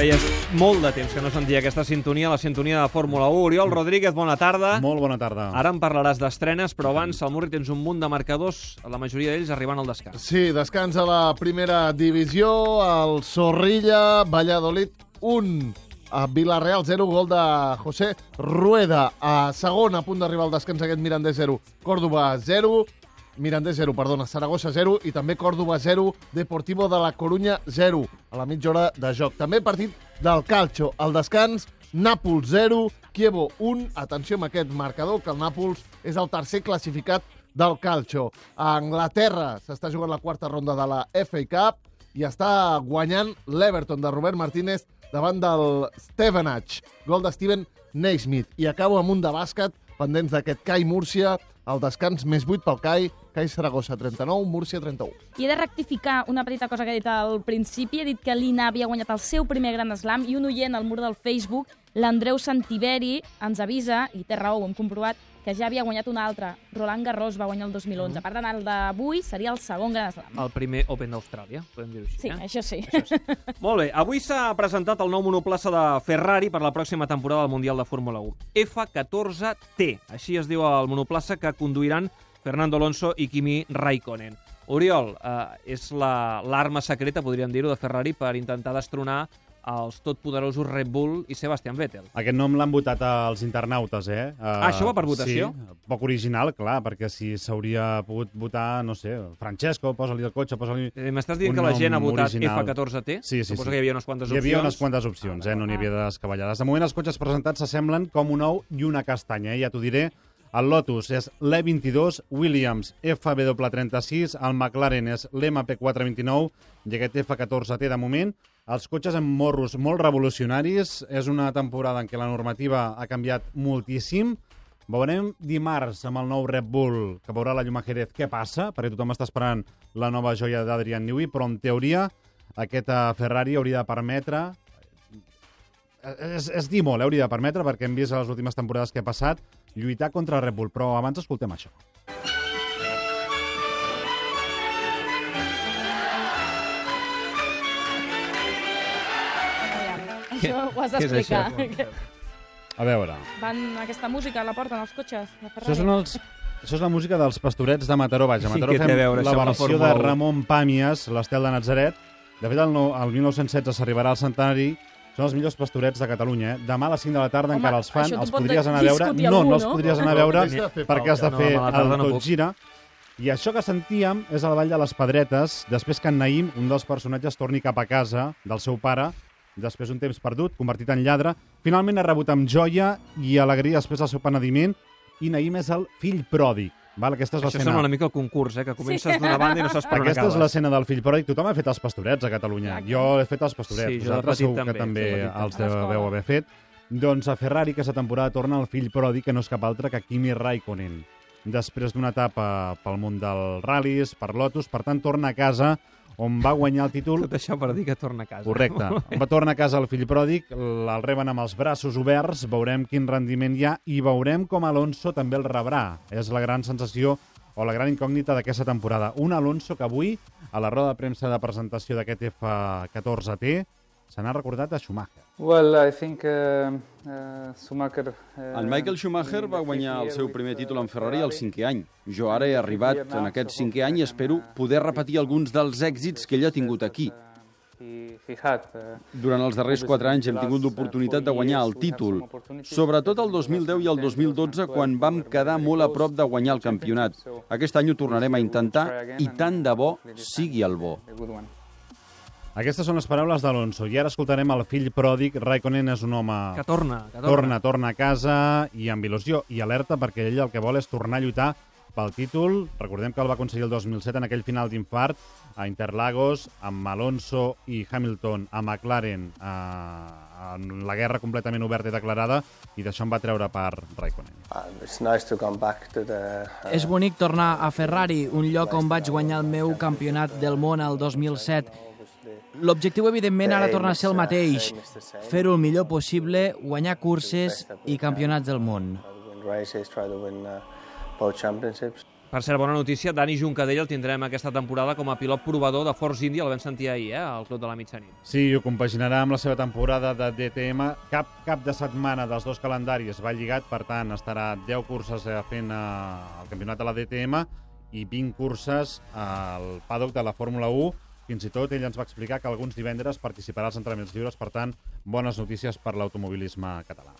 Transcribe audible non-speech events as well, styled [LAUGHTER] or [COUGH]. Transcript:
Feia molt de temps que no sentia aquesta sintonia, la sintonia de Fórmula 1. Oriol Rodríguez, bona tarda. Molt bona tarda. Ara em parlaràs d'estrenes, però abans, al Murri, tens un munt de marcadors, la majoria d'ells arribant al descans. Sí, descans a la primera divisió, el Zorrilla, Valladolid 1, a Villarreal 0, gol de José Rueda. A segon, a punt d'arribar al descans aquest Mirandés 0, Córdoba 0, Mirandés 0, perdona, Saragossa 0 i també Córdoba 0, Deportivo de la Corunya 0, a la mitja hora de joc. També partit del Calcio, al descans, Nàpols 0, Kievo 1. Atenció amb aquest marcador, que el Nàpols és el tercer classificat del Calcio. A Anglaterra s'està jugant la quarta ronda de la FA Cup i està guanyant l'Everton de Robert Martínez davant del Stevenage. Gol de Steven Naismith. I acabo amb un de bàsquet, pendents d'aquest CAI Múrcia, el descans més 8 pel CAI, CAI Saragossa 39, Múrcia 31. I he de rectificar una petita cosa que he dit al principi. He dit que l'Ina havia guanyat el seu primer Gran Slam i un oient al mur del Facebook, l'Andreu Santiberi, ens avisa, i té raó, ho hem comprovat, que ja havia guanyat un altre. Roland Garros va guanyar el 2011. Per tant, el d'avui seria el segon Gran Slam. El primer Open d'Austràlia, podem dir-ho així. Sí, eh? això sí. Això sí. [LAUGHS] Molt bé, avui s'ha presentat el nou monoplaça de Ferrari per la pròxima temporada del Mundial de Fórmula 1. F14T, així es diu el monoplaça que conduiran Fernando Alonso i Kimi Raikkonen. Oriol, eh, és la- l'arma secreta, podríem dir-ho, de Ferrari per intentar destronar els totpoderosos Red Bull i Sebastian Vettel. Aquest nom l'han votat els internautes, eh? Uh, Ah, això va per votació? Sí, poc original, clar, perquè si s'hauria pogut votar, no sé, Francesco, posa-li el cotxe, posa-li... Eh, M'estàs dient que la gent ha votat original. F14T? Sí, sí, Suposo sí. que hi havia unes quantes Hi opcions. havia unes quantes opcions, eh? No n'hi havia de descabellades. De moment, els cotxes presentats s'assemblen com un ou i una castanya, eh? ja t'ho diré. El Lotus és l'E22, Williams FW36, el McLaren és l'MP429 i aquest F14T de moment. Els cotxes amb morros molt revolucionaris. És una temporada en què la normativa ha canviat moltíssim. Veurem dimarts amb el nou Red Bull, que veurà la llum a Jerez, què passa, perquè tothom està esperant la nova joia d'Adrian Newey, però en teoria aquest Ferrari hauria de permetre és, és dir molt, eh, hauria de permetre, perquè hem vist a les últimes temporades que ha passat, lluitar contra el Red Bull, però abans escoltem això. Això ho has d'explicar. A veure, Van aquesta música, la porten els cotxes de Ferrari. això, són els, això és la música dels pastorets de Mataró. Vaja, a Sí, Mataró a fem veure la la versió de 1? Ramon Pàmies, l'estel de Nazaret. De fet, el, el 1916 s'arribarà al centenari. Són els millors pastorets de Catalunya. Eh? Demà a les 5 de la tarda Home, encara els fan. Els podries anar a veure. discutir No, algú, no els no? podries anar a No, veure has de fer perquè has de fer No, la el no tot gira. I això que sentíem és el ball de les pedretes, després que en Naïm, un dels personatges, torni cap a casa del seu pare, després d'un temps perdut, convertit en lladre, finalment ha rebut amb joia i alegria després del seu penediment, i Naïm és el fill pròdig. Val? Aquesta és Això sembla una mica el concurs, eh? que comences d'una banda i no saps per on Aquesta acabes. és l'escena del fill pròdig. Tothom ha fet els pastorets a Catalunya. Exacte. Jo he fet els pastorets. Sí, Vosaltres segur que també, els també. L'escola. deveu haver fet. Doncs a Ferrari aquesta temporada torna el fill pròdig, que no és cap altre que Kimi Raikkonen. Després d'una etapa pel món dels ral·lis, per Lotus, per tant torna a casa on va guanyar el títol Tot això per dir que torna a casa. Correcte. Va tornar a casa el fill pròdig, el reben amb els braços oberts, veurem quin rendiment hi ha i veurem com Alonso també el rebrà. És la gran sensació o la gran incògnita d'aquesta temporada. Un Alonso que avui, a la roda de premsa de presentació d'aquest F14T, se n'ha recordat a Schumacher. Well, I think uh, uh, Schumacher... Uh, El Michael Schumacher va guanyar el seu primer títol en Ferrari al cinquè any. Jo ara he arribat en aquest cinquè any i espero poder repetir alguns dels èxits que ell ha tingut aquí. Uh, Durant els darrers quatre anys hem tingut l'oportunitat de guanyar el títol, sobretot el 2010 i el 2012, quan vam quedar molt a prop de guanyar el campionat. Aquest any ho tornarem a intentar i tant de bo sigui el bo. A. Aquestes són les paraules d'Alonso. I ara escoltarem el fill pròdig. Raikkonen és un home... Que torna, que torna. torna, torna a casa i amb il·lusió i alerta perquè ell el que vol és tornar a lluitar pel títol. Recordem que el va aconseguir el 2007 en aquell final d'infart a Interlagos, amb Alonso i Hamilton a McLaren eh, en la guerra completament oberta i declarada i d'això en va treure per Raikkonen. Uh, it's nice to come back to the. Uh, És bonic tornar a Ferrari, un lloc on vaig guanyar el meu campionat del món el 2007. L'objectiu, evidentment, ara torna a ser el mateix, fer-ho el millor possible, guanyar curses i campionats del món. uh. Per cert, bona notícia, Dani Juncadell el tindrem aquesta temporada com a pilot provador de Force India, el vam sentir ahir, eh, al Club de la Mitjanit. Sí, ho compaginarà amb la seva temporada de DTM. Cap cap de setmana dels dos calendaris va lligat, per tant, estarà 10 curses eh, fent eh, el campionat de la DTM i 20 curses al paddock de la Fórmula 1. Fins i tot ell ens va explicar que alguns divendres participarà als entrenaments lliures, per tant, bones notícies per l'automobilisme català.